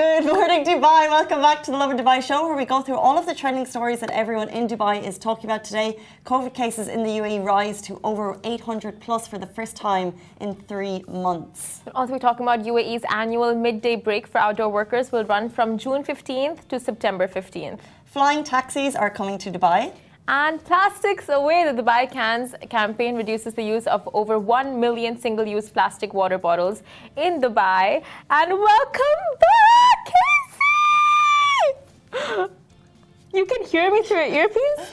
Good morning, Dubai. Welcome back to the Lovin Dubai show, where we go through all of the trending stories that everyone in Dubai is talking about today. COVID cases in the UAE rise to over 800 plus for the first time in three months. Also We'll also, be talking about UAE's annual midday break for outdoor workers will run from June 15th to September 15th. Flying taxis are coming to Dubai. And Plastics Away, the Dubai Cans campaign reduces the use of over 1 million single use plastic water bottles in Dubai. And welcome back, Casey! You can hear me through your earpiece?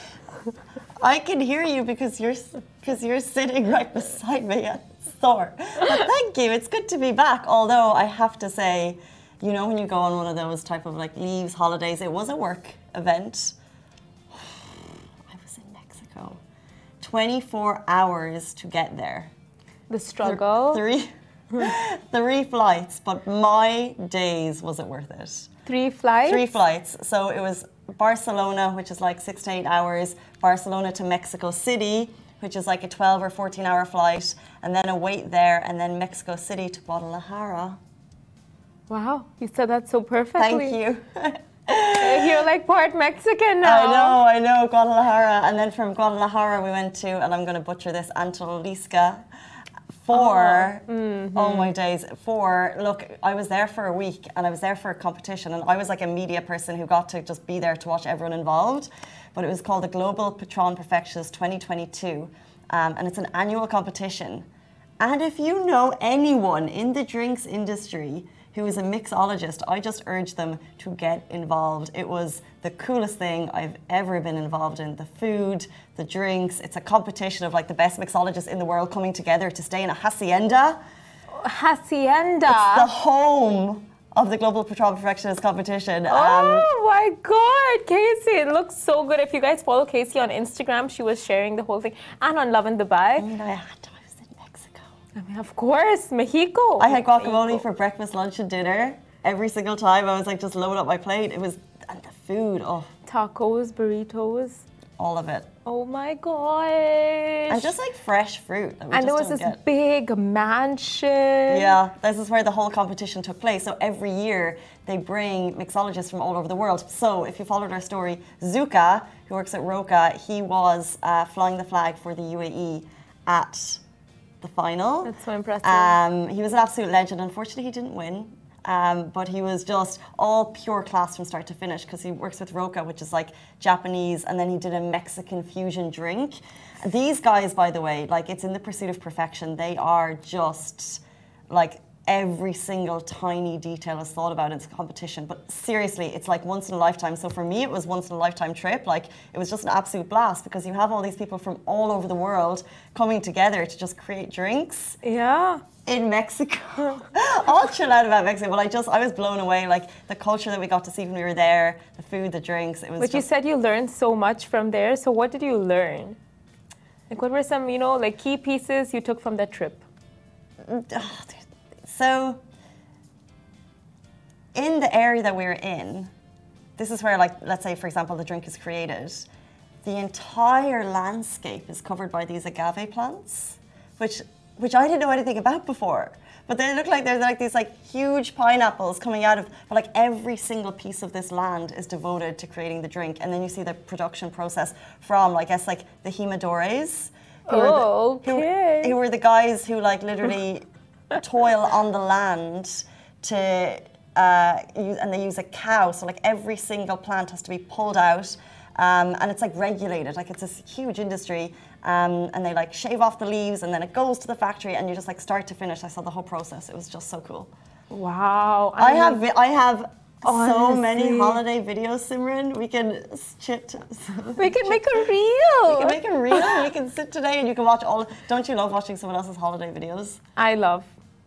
I can hear you because you're because you're sitting right beside me at Thor. But thank you. It's good to be back. Although I have to say, you know, when you go on one of those type of like leaves holidays, it was a work event. 24 hours to get there. The struggle. Three, three flights, but my days was it worth it? Three flights? Three flights. So it was Barcelona, which is like six to eight hours, Barcelona to Mexico City, which is like a 12 or 14 hour flight, and then a wait there, and then Mexico City to Guadalajara. Wow, you said that so perfectly. Thank you. You're like part Mexican now. I know, I know, Guadalajara. And then from Guadalajara, we went to, and I'm going to butcher this, Antoliska. For, oh, mm-hmm. oh my days, for, look, I was there for a week and I was there for a competition. And I was like a media person who got to just be there to watch everyone involved. But it was called the Global Patron Perfectionist 2022. Um, and it's an annual competition. And if you know anyone in the drinks industry, who is a mixologist, I just urged them to get involved. It was the coolest thing I've ever been involved in. The food, the drinks, it's a competition of like the best mixologists in the world coming together to stay in a hacienda. Hacienda. It's the home of the Global Patron Perfectionist competition. Um, oh my God, Casey, it looks so good. If you guys follow Casey on Instagram, she was sharing the whole thing, and on Lovin Dubai. I mean, I had to I mean, of course, Mexico. I had guacamole Mexico. for breakfast, lunch, and dinner every single time. I was like, just load up my plate. It was, and the food, oh. Tacos, burritos. All of it. Oh my gosh. And just like fresh fruit. and there was this get. big mansion. Yeah, this is where the whole competition took place. So every year they bring mixologists from all over the world. So if you followed our story, Zuka, who works at Roka, he was uh, flying the flag for the UAE at the final. That's so impressive. Um, he was an absolute legend. Unfortunately, he didn't win. Um, but he was just all pure class from start to finish because he works with Roka, which is like Japanese, and then he did a Mexican fusion drink. These guys, by the way, like it's in the pursuit of perfection. They are just like every single tiny detail is thought about in this competition. But seriously, it's like once in a lifetime. So for me, it was once in a lifetime trip. Like it was just an absolute blast because you have all these people from all over the world coming together to just create drinks. Yeah. In Mexico, I'll chill out about Mexico, but I just I was blown away. Like the culture that we got to see when we were there, the food, the drinks. It was. But you said you learned so much from there. So what did you learn? Like what were some you know like key pieces you took from that trip? Oh, so, in the area that we're in, this is where, like, let's say, for example, the drink is created. The entire landscape is covered by these agave plants, which which I didn't know anything about before. But they look like they're like these like huge pineapples coming out of. But like every single piece of this land is devoted to creating the drink, and then you see the production process from, I guess, like the jimadores. Who oh, the, okay. Who, who were the guys who like literally toil on the land to uh, use, and they use a coa. So like every single plant has to be pulled out, um, and it's like regulated. Like it's this huge industry, um, and they like shave off the leaves, and then it goes to the factory, and you just like start to finish. I saw the whole process. It was just so cool. Wow. I, I have I have Honestly. so many holiday videos, Simran. We can chit. We can make a reel. We can make a reel. we can sit today and you can watch all. Don't you love watching someone else's holiday videos? I love.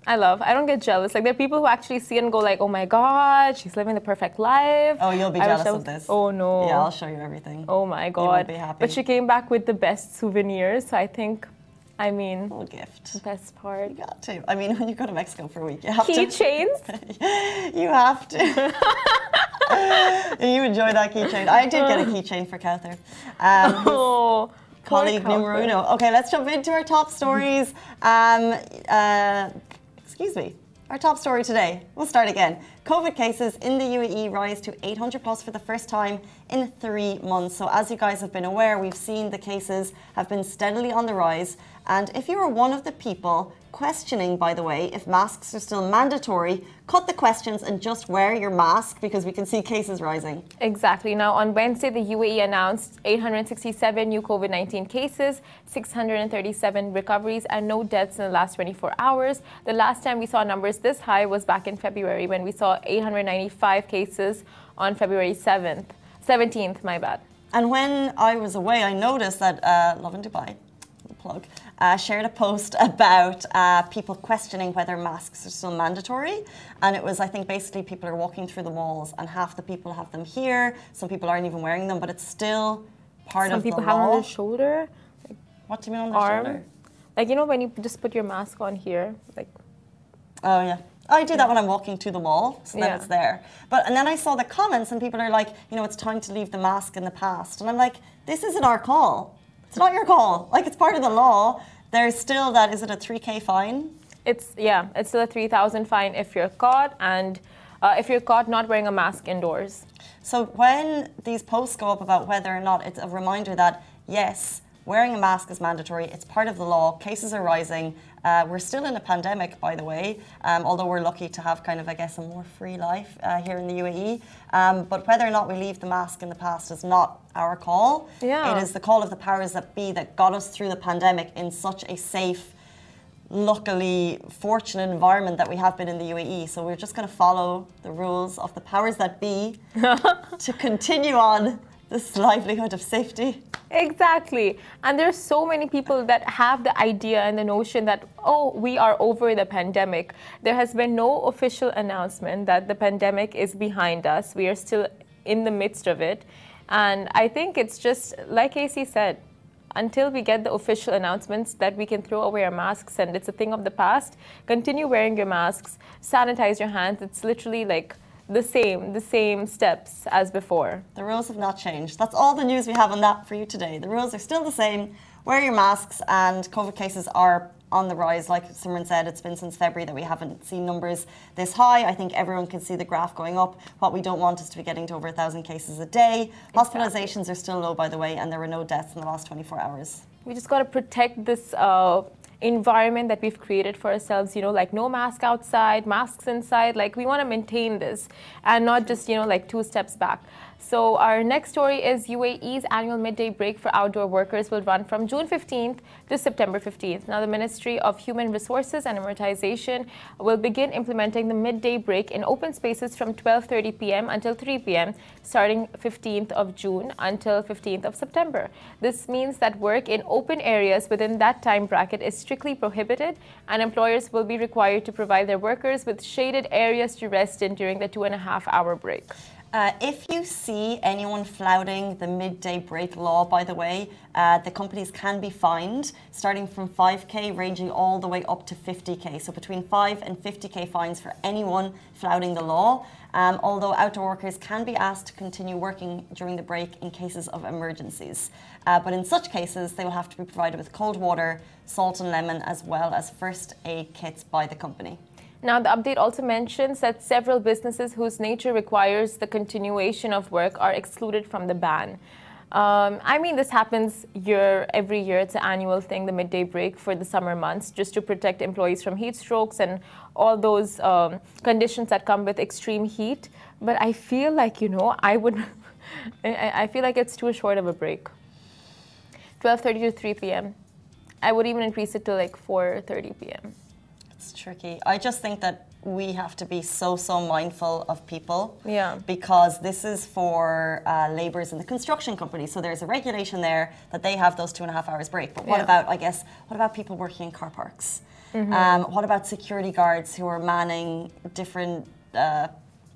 I love. I don't get jealous. Like there are people who actually see it and go like, "Oh my God, she's living the perfect life." Oh, you'll be I jealous of this. Oh no. Yeah, I'll show you everything. Oh my God. You will be happy. But she came back with the best souvenirs. So I think, I mean, little gift. Best part. You got to. I mean, when you go to Mexico for a week, you have key to. Keychains. you have to. you enjoy that keychain. I did get a keychain for Cather. Um, oh colleague numero uno. Okay, let's jump into our top stories. Um, uh, excuse me. Our top story today, we'll start again. COVID cases in the UAE rise to 800 plus for the first time in three months. So, as you guys have been aware, we've seen the cases have been steadily on the rise. And if you are one of the people questioning, by the way, if masks are still mandatory, cut the questions and just wear your mask because we can see cases rising. Exactly. Now, on Wednesday, the UAE announced 867 new COVID 19 cases, 637 recoveries, and no deaths in the last 24 hours. The last time we saw numbers this high was back in February when we saw 895 cases on February 7th. 17th, my bad. And when I was away, I noticed that uh, Lovin Dubai, plug, uh, shared a post about uh, people questioning whether masks are still mandatory. And it was, I think, basically people are walking through the malls and half the people have them here. Some people aren't even wearing them, but it's still part Some of the Some people have on their shoulder, what do you mean on their arm. shoulder? Like, you know, when you just put your mask on here, like, Oh yeah. I do that when I'm walking to the mall, so then Yeah. it's there. But and then I saw the comments, and people are like, you know, it's time to leave the mask in the past, and I'm like, this isn't our call. It's not your call. Like it's part of the law. There's still that. Is it a 3k fine? it's, yeah, it's still a 3,000 fine if you're caught, and uh, if you're caught not wearing a mask indoors. So when these posts go up about whether or not it's a reminder that yes, wearing a mask is mandatory. It's part of the law. Cases are rising. Uh, we're still in a pandemic, by the way, um, although we're lucky to have kind of, I guess, a more free life uh, here in the UAE. Um, but whether or not we leave the mask in the past is not our call. Yeah. It is the call of the powers that be that got us through the pandemic in such a safe, luckily fortunate environment that we have been in the UAE. So we're just going to follow the rules of the powers that be to continue on this livelihood of safety. Exactly. And there's so many people that have the idea and the notion that, oh, we are over the pandemic. There has been no official announcement that the pandemic is behind us. We are still in the midst of it. And I think it's just, like Casey said, until we get the official announcements that we can throw away our masks and it's a thing of the past, continue wearing your masks, sanitize your hands. It's literally like the same, the same steps as before. The rules have not changed. That's all the news we have on that for you today. The rules are still the same. Wear your masks, and COVID cases are on the rise. Like Simran said, it's been since February that we haven't seen numbers this high. I think everyone can see the graph going up. What we don't want is to be getting to over a thousand cases a day. Hospitalizations are still low, by the way, and there were no deaths in the last 24 hours. we just got to protect this uh, environment that we've created for ourselves you know like no mask outside masks inside like we want to maintain this and not just you know like two steps back so our next story is UAE's annual midday break for outdoor workers will run from June 15th to September 15th. Now the Ministry of Human Resources and Emiratisation will begin implementing the midday break in open spaces from 12:30 p.m. until 3 p.m. starting 15th of June until 15th of September. This means that work in open areas within that time bracket is strictly prohibited and employers will be required to provide their workers with shaded areas to rest in during the two and a half hour break. Uh, if you see anyone flouting the midday break law, by the way, uh, the companies can be fined, starting from 5k, ranging all the way up to 50k. So between 5 and 50k fines for anyone flouting the law. Um, although outdoor workers can be asked to continue working during the break in cases of emergencies. Uh, but in such cases, they will have to be provided with cold water, salt and lemon, as well as first aid kits by the company. Now, the update also mentions that several businesses whose nature requires the continuation of work are excluded from the ban. Um, I mean, this happens year every year. It's an annual thing, the midday break for the summer months, just to protect employees from heat strokes and all those um, conditions that come with extreme heat. But I feel like, you know, I would, I feel like it's too short of a break. 12:30 to 3 p.m. I would even increase it to like 4:30 p.m. It's tricky. I just think that we have to be so, so mindful of people. Yeah. Because this is for uh, labourers in the construction company. So there's a regulation there that they have those two and a half hours break. But what Yeah. about, I guess, what about people working in car parks? Um, what about security guards who are manning different uh,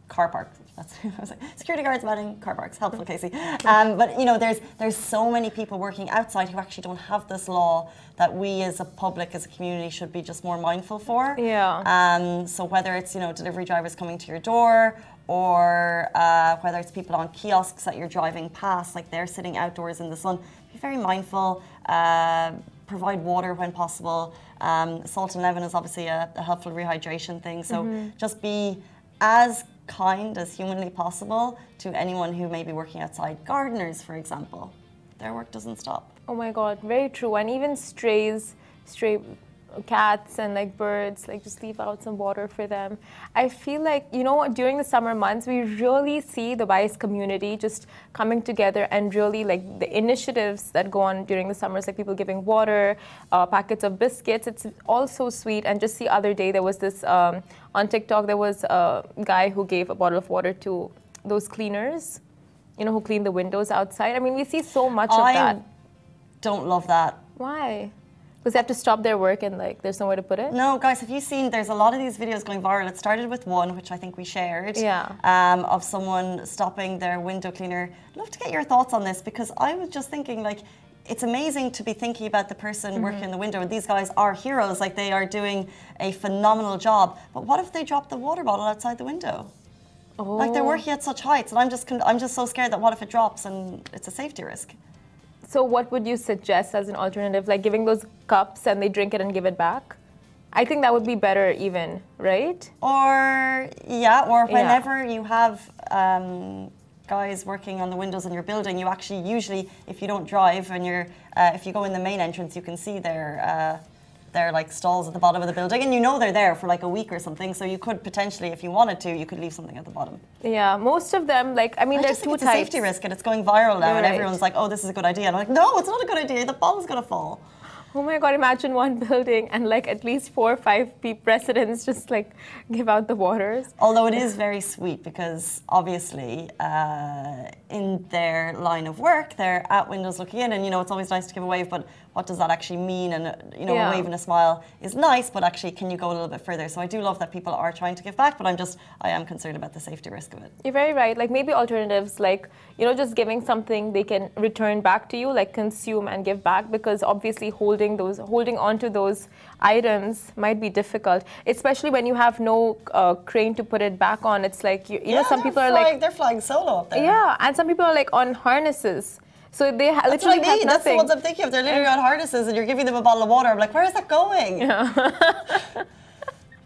car parks? That's I was like, security guards manning car parks. Helpful, Casey. Um, but you know, there's there's so many people working outside who actually don't have this law that we as a public, as a community, should be just more mindful for. Yeah. Um, so whether it's you know delivery drivers coming to your door, or uh, whether it's people on kiosks that you're driving past, like they're sitting outdoors in the sun, be very mindful. Uh, provide water when possible. Um, salt and lemon is obviously a, a helpful rehydration thing. So just be as kind as humanly possible to anyone who may be working outside. Gardeners, for example, their work doesn't stop. Oh my god, very true. And even strays, stray cats and like birds, like just leave out some water for them. I feel like, you know, during the summer months, we really see the Bice community just coming together and really like the initiatives that go on during the summers, like people giving water, uh, packets of biscuits. It's all so sweet. And just the other day, there was this um, on TikTok, there was a guy who gave a bottle of water to those cleaners, you know, who clean the windows outside. I mean, we see so much of I that. don't love that. Why? Because they have to stop their work and like there's nowhere to put it. No, guys, have you seen? There's a lot of these videos going viral. It started with one, which I think we shared, Yeah. um, of someone stopping their window cleaner. I'd love to get your thoughts on this because I was just thinking, like, it's amazing to be thinking about the person Mm-hmm. working in the window. These guys are heroes, like, they are doing a phenomenal job. But what if they drop the water bottle outside the window? Oh. Like, they're Oh. working at such heights, and I'm just, con- I'm just so scared that what if it drops and it's a safety risk? So what would you suggest as an alternative? Like giving those cups and they drink it and give it back? I think that would be better even, right? Or yeah, or Yeah. whenever you have um, guys working on the windows in your building, you actually usually, if you don't drive and you're, uh, if you go in the main entrance, you can see their uh, their like stalls at the bottom of the building, and you know they're there for like a week or something. So you could potentially, if you wanted to, you could leave something at the bottom. Yeah, most of them like I mean I there's two it's a safety risk, and it's going viral now, and everyone's like, "Oh, this is a good idea." And I'm like, "No, it's not a good idea. The bottle's gonna fall." Oh my god, imagine one building and like at least four or five residents just like give out the waters. Although it is very sweet because obviously uh, in their line of work they're at windows looking in, and you know it's always nice to give a wave, but what does that actually mean? And uh, you know, Yeah. a wave and a smile is nice, but actually, can you go a little bit further? So I do love that people are trying to give back, but I'm just I am concerned about the safety risk of it. You're very right. Like maybe alternatives, like you know, just giving something they can return back to you, like consume and give back, because obviously holding those, holding onto those items might be difficult, especially when you have no uh, crane to put it back on. It's like you, you know, some people are like, they're flying solo up there. yeah, and some people are like on harnesses, so they ha- That's literally mean. That's the ones I'm thinking of. They're literally on harnesses, and you're giving them a bottle of water. I'm like, where is that going? Yeah.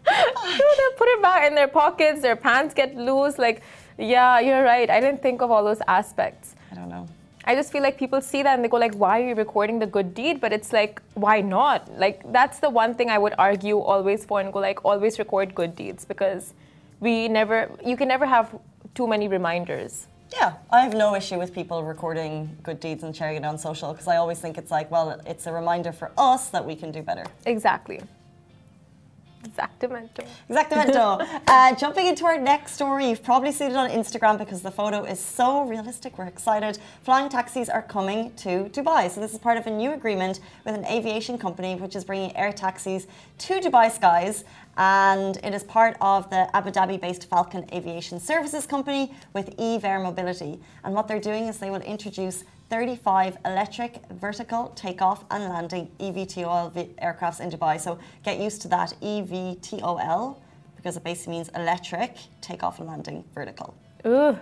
they put it back in their pockets, their pants get loose. Like, yeah, you're right. I didn't think of all those aspects. I don't know. I just feel like people see that and they go like, "Why are you recording the good deed?" But it's like, why not? Like that's the one thing I would argue always for and go like, always record good deeds because we never, you can never have too many reminders. Yeah, I have no issue with people recording good deeds and sharing it on social because I always think it's like, well, it's a reminder for us that we can do better. Exactly. Exactamento. Exactamento. uh, jumping into our next story, you've probably seen it on Instagram because the photo is so realistic. We're excited. Flying taxis are coming to Dubai. So, this is part of a new agreement with an aviation company which is bringing air taxis to Dubai skies. And it is part of the Abu Dhabi based Falcon Aviation Services Company with Eve Air Mobility. And what they're doing is they will introduce 35 electric vertical takeoff and landing EVTOL aircrafts in Dubai. So get used to that EVTOL because it basically means electric takeoff and landing vertical. Ooh,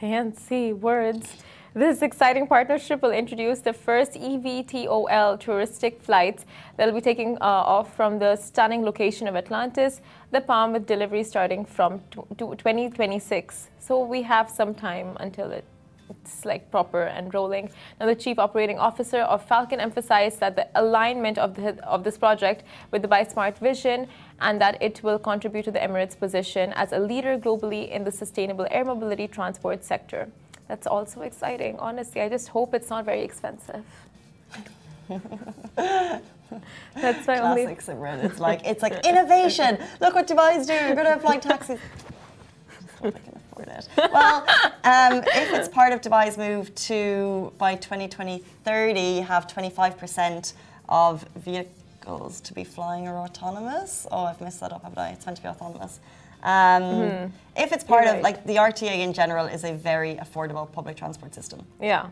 fancy words. This exciting partnership will introduce the first EVTOL touristic flights that will be taking uh, off from the stunning location of Atlantis, the Palm, with delivery starting from tw- tw- 2026. So we have some time until it it's like proper and rolling. Now, the chief operating officer of Falcon emphasized that the alignment of, the, of this project with the Dubai Smart Vision and that it will contribute to the Emirates' position as a leader globally in the sustainable air mobility transport sector. That's also exciting. Honestly, I just hope it's not very expensive. That's my only. Classic. It's like it's like innovation. Look what Dubai's doing. We're going to have flying taxis. I hope I can afford it. Well, um, if it's part of Dubai's move to by 2020 30 have 25% of vehicles to be flying or autonomous. Oh, I've messed that up, haven't I? It's meant to be autonomous. Um, If it's part of like the RTA in general is a very affordable public transport system. Yeah.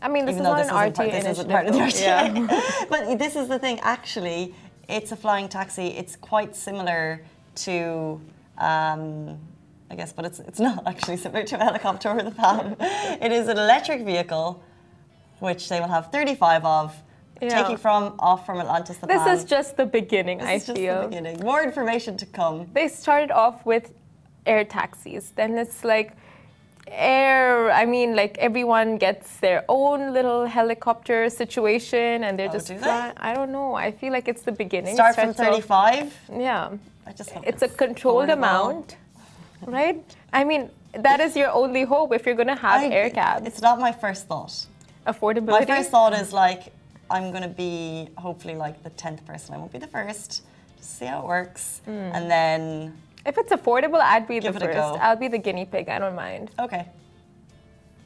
I mean, this Even is not this an isn't, RTA part, this isn't part of the. RTA. Yeah. but this is the thing. Actually, it's a flying taxi. It's quite similar to, um, I guess, but it's it's not actually similar to a helicopter or the PAM. it is an electric vehicle, which they will have 35 of. Yeah. Taking from off from Atlantis the This Pan. is just the beginning, This I is just feel. the beginning. More information to come. They started off with air taxis. Then it's like air, I mean, like everyone gets their own little helicopter situation and they're Oh, just do they? I don't know. I feel like it's the beginning. Start from starts off- 35. Yeah. I just hope It's a controlled affordable. amount, right? I mean, that is your only hope if you're going to have I- air cabs. It's not my first thought. Affordability. My first thought is like, I'm going to be hopefully like the 10th person. I won't be the first. Just see how it works. Hmm. And then, If it's affordable, I'd be the a first. I'll be the guinea pig. I don't mind. okay.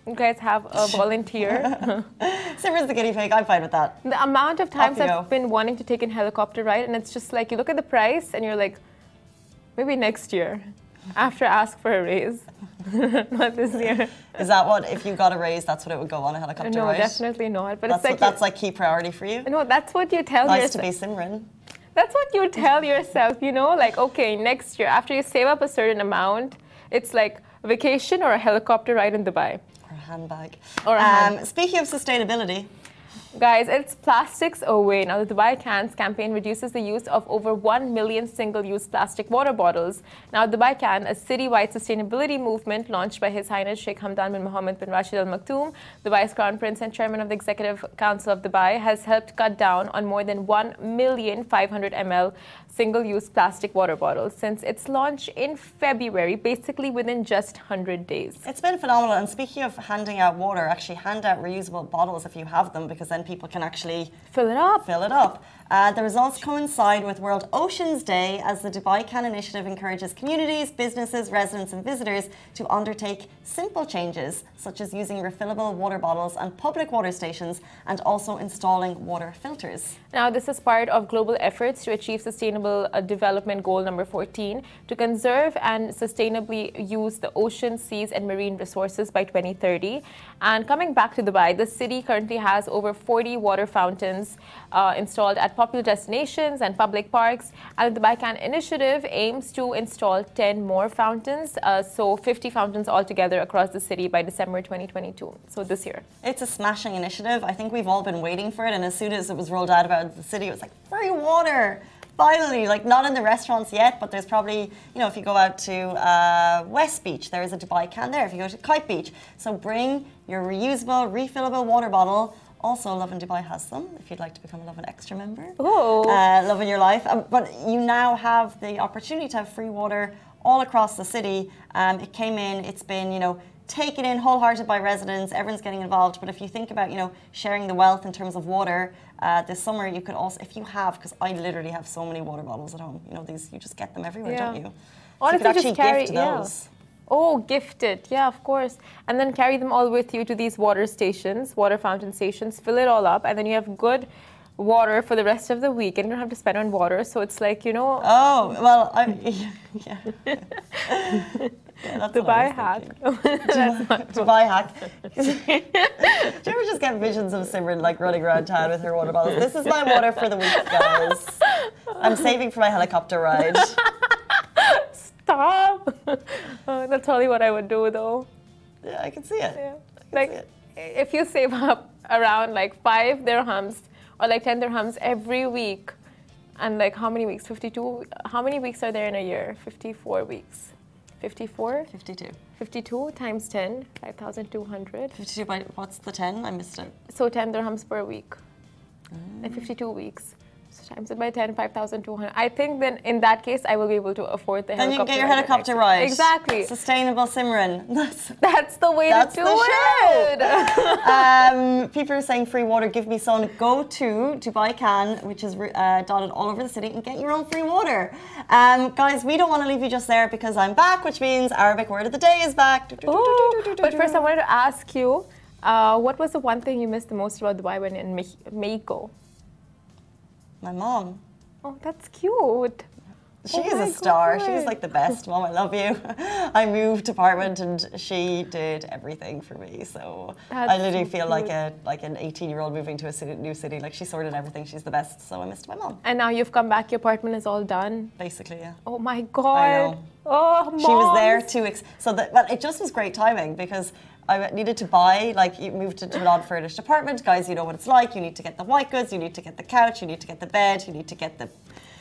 You guys have a volunteer. Simran's the guinea pig. I'm fine with that. the amount of times I've go. been wanting to take an helicopter ride, and it's just like you look at the price and you're like, maybe next year, after I ask for a raise, not this year. Is that what, if you got a raise, that's what it would go on a helicopter no, ride? definitely not. But That's, it's like what, that's like key priority for you? no, that's what you tell Nice to yourself. be Simran. That's what you tell yourself, you know, like, okay, next year, after you save up a certain amount, it's like a vacation or a helicopter ride in Dubai. Or a handbag. Or a hand- um, Speaking of sustainability, Guys, it's plastics away. Now, the Dubai Cans campaign reduces the use of over 1 million single use plastic water bottles. Now, Dubai Can, a citywide sustainability movement launched by His Highness Sheikh Hamdan bin Mohammed bin Rashid Al Maktoum, Dubai's Crown Prince and Chairman of the Executive Council of Dubai, has helped cut down on more than 1 million 500 ml single use plastic water bottles since its launch in February, basically within just 100 days. it's been phenomenal. And speaking of handing out water, actually hand out reusable bottles if you have them, because then people can actually Fill it up. fill it up. Uh, the results coincide with World Oceans Day as the Dubai Can initiative encourages communities, businesses, residents, and visitors to undertake simple changes, such as using refillable water bottles and public water stations, and also installing water filters. Now, this is part of global efforts to achieve Sustainable uh, Development Goal number 14 to conserve and sustainably use the ocean, seas, and marine resources by 2030. And coming back to Dubai, the city currently has over 40 water fountains uh, installed at popular destinations and public parks. And the Dubai Can initiative aims to install 10 more fountains, uh, so 50 fountains altogether across the city by December 2022. So this year. It's a smashing initiative. I think we've all been waiting for it, and as soon as it was rolled out about the city, it was like free water. Finally, like not in the restaurants yet, but there's probably, you know, if you go out to uh, West Beach, there is a Dubai can there. If you go to Kite Beach, so bring your reusable, refillable water bottle. Also, Lovin Dubai has some if you'd like to become a Lovin Extra member. Ooh. Uh, Lovin Your Life. Um, but you now have the opportunity to have free water all across the city. Um, it came in, it's been, you know, taken in wholehearted by residents. Everyone's getting involved. But if you think about, you know, sharing the wealth in terms of water, uh, this summer you could also, if you have, because I literally have so many water bottles at home. You know, these you just get them everywhere, Yeah. don't you? So Honestly, you could actually just carry, gift yeah. those. Oh, gifted. Yeah, of course. And then carry them all with you to these water stations, water fountain stations, fill it all up, and then you have good water for the rest of the week and you don't have to spend on water. So it's like, you know, Oh well, I, yeah. Yeah, that's Dubai hack. thinking. Dubai hack. Do you ever just get visions of Simran like running around town with her water bottles? This is my water for the week, guys. I'm saving for my helicopter ride. Stop. Uh, that's probably what I would do though. Yeah, I can see it. Yeah. Like, it. if you save up around like five dirhams or like 10 dirhams every week, and like how many weeks? 52? How many weeks are there in a year? 54 weeks. 54? 52. 52 times 10, 5,200. 52 by what's the 10? I missed it. So 10 dirhams per week. And 52 weeks. So times it by 10, 5,200. I think then in that case, I will be able to afford the Then you can helicopter get your helicopter ride. Exactly. Sustainable Simran. That's That's the way That's to do the it. um, people are saying free water, give me some. Go to Dubai Can, which is uh, dotted all over the city, and get your own free water. Um, guys, we don't want to leave you just there because I'm back, which means Arabic word of the day is back. Ooh, but first, I wanted to ask you, uh, what was the one thing you missed the most about Dubai when in Me- Mexico? My mom. Oh, that's cute. She Oh is a star. She's God. like the best. Mom, I love you. I moved apartment and she did everything for me. So I literally so feel like a like an 18 year old moving to a city, new city. Like she sorted everything. She's the best. So I missed my mom. And now you've come back. Your apartment is all done. Basically, yeah. Oh my god. I know. Oh, She was there to ex- so that well, it just was great timing because I needed to buy like you moved into an odd furnished apartment, guys. You know what it's like. You need to get the white goods. You need to get the couch. You need to get the bed. You need to get the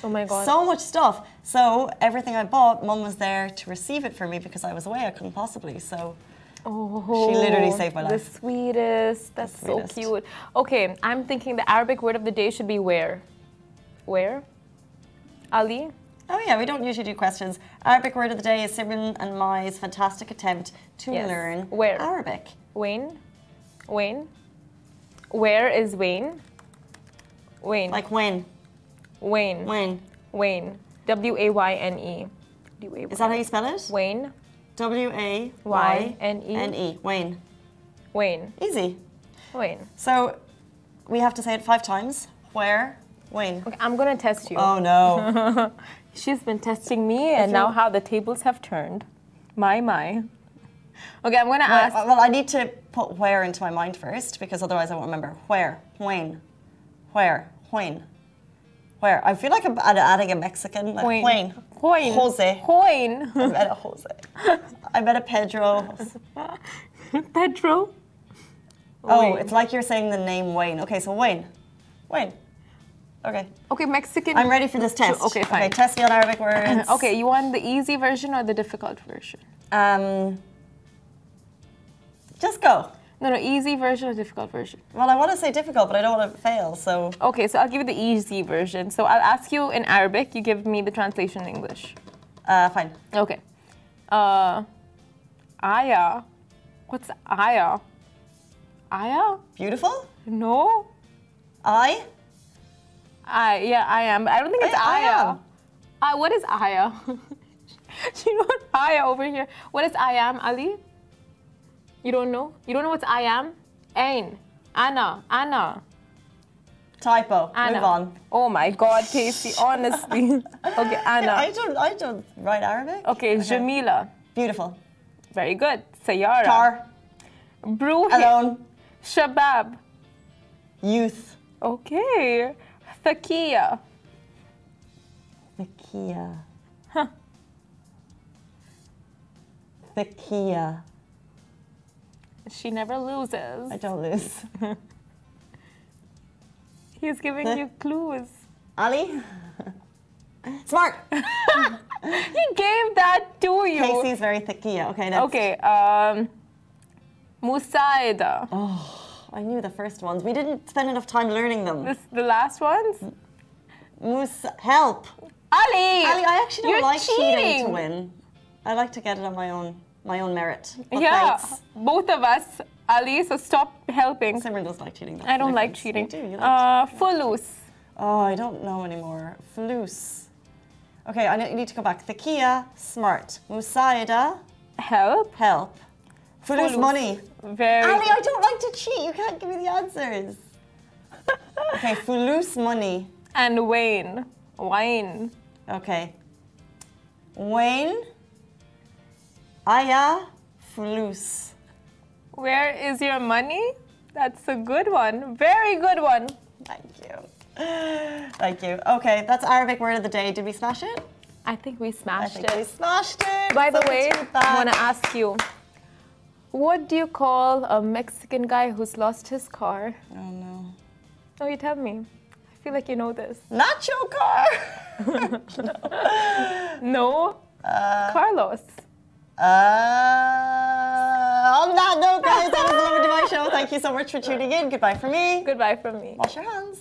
Oh my god. so much stuff. So everything I bought, Mum was there to receive it for me because I was away. I couldn't possibly. So Oh, She literally saved my oh, life. The sweetest. That's sweetest. so cute. Okay, I'm thinking the Arabic word of the day should be where. Where? Ali? Oh yeah, we don't usually do questions. Arabic word of the day is Simran and Mai's fantastic attempt to Yes. learn Where? Arabic. Wayne? Wayne? Where is Wayne? Wayne. Like when? Wayne. When? Wayne. W A Y N E. W A Is that how you spell it? Wayne. W A Y Y-N-E. N E. Wayne. Wayne. Easy. Wayne. So we have to say it five times. Where? Wayne. Okay, I'm gonna test you. Oh no. She's been testing me, and now how the tables have turned. My, my. Okay, I'm gonna ask. well, well, I need to put where into my mind first because otherwise I won't remember. Where? When? Where? When? Where? I feel like I'm add- adding a Mexican. Like Wayne. Wayne. Wayne. Jose. Wayne. I met a Jose. I met a Pedro. Pedro. Oh, Wayne. it's like you're saying the name Wayne. Okay, so Wayne. Wayne. Okay. Okay, Mexican. I'm ready for this test. Okay, fine. Okay, test me on Arabic words. Okay, you want the easy version or the difficult version? Um, just go. No, no, easy version or difficult version. Well, I want to say difficult, but I don't want to fail. So, Okay, so I'll give you the easy version. So I'll ask you in Arabic, you give me the translation in English. uh, fine. Okay. Uh, Aya. What's Aya? Aya? Beautiful. No? I. I yeah, I am. I don't think it's I- I Aya. am. Uh, what is Aya? you know Aya over here. What is I am, Ali? You don't know? You don't know what's I am? Ain. Anna. Anna. Typo. Anna. Move on. Oh my God, Casey. Honestly. okay, Anna. I don't. I don't write Arabic. Okay, Jamila. Beautiful. Very good. Sayara. Car. Bruhi. Alone. Shabab. Youth. Okay. Thakia. The Kia. Huh. The Kia. She never loses. I don't lose. He's giving you clues. Ali. Smart. He gave that to you. Casey's very thickia. Okay, next. Okay, um, Musaida. I knew the first ones. We didn't spend enough time learning them. This the last ones. Moose, help. Ali. Ali, I actually don't like cheating. cheating to win. I like to get it on my own, my own merit. But yeah, thanks. both of us, Ali. So stop helping. Simran does like cheating. That's I don't like cheating. You do. You like uh, Fulus. Oh, I don't know anymore. Flus. Okay, I need to go back. Thakia, smart. Musaida, Help. help. Flus, Fulus. money. Very. Ali, I don't like to cheat. You can't give me the answers. okay, Fulus, money. and Wayne. Wayne. Okay. Wayne, Aya, Fulus. Where is your money? That's a good one. Very good one. Thank you. Thank you. Okay, that's Arabic word of the day. Did we smash it? I think we I smashed think we it. smashed it. By the way, I want to ask you, what do you call a Mexican guy who's lost his car? Oh no. Oh, you tell me. I feel like you know this. Nacho car. No, No. Carlos. Uh, on that note, guys, that is the end of my show. Thank you so much for tuning in. Goodbye for me. Goodbye from me. Wash your hands.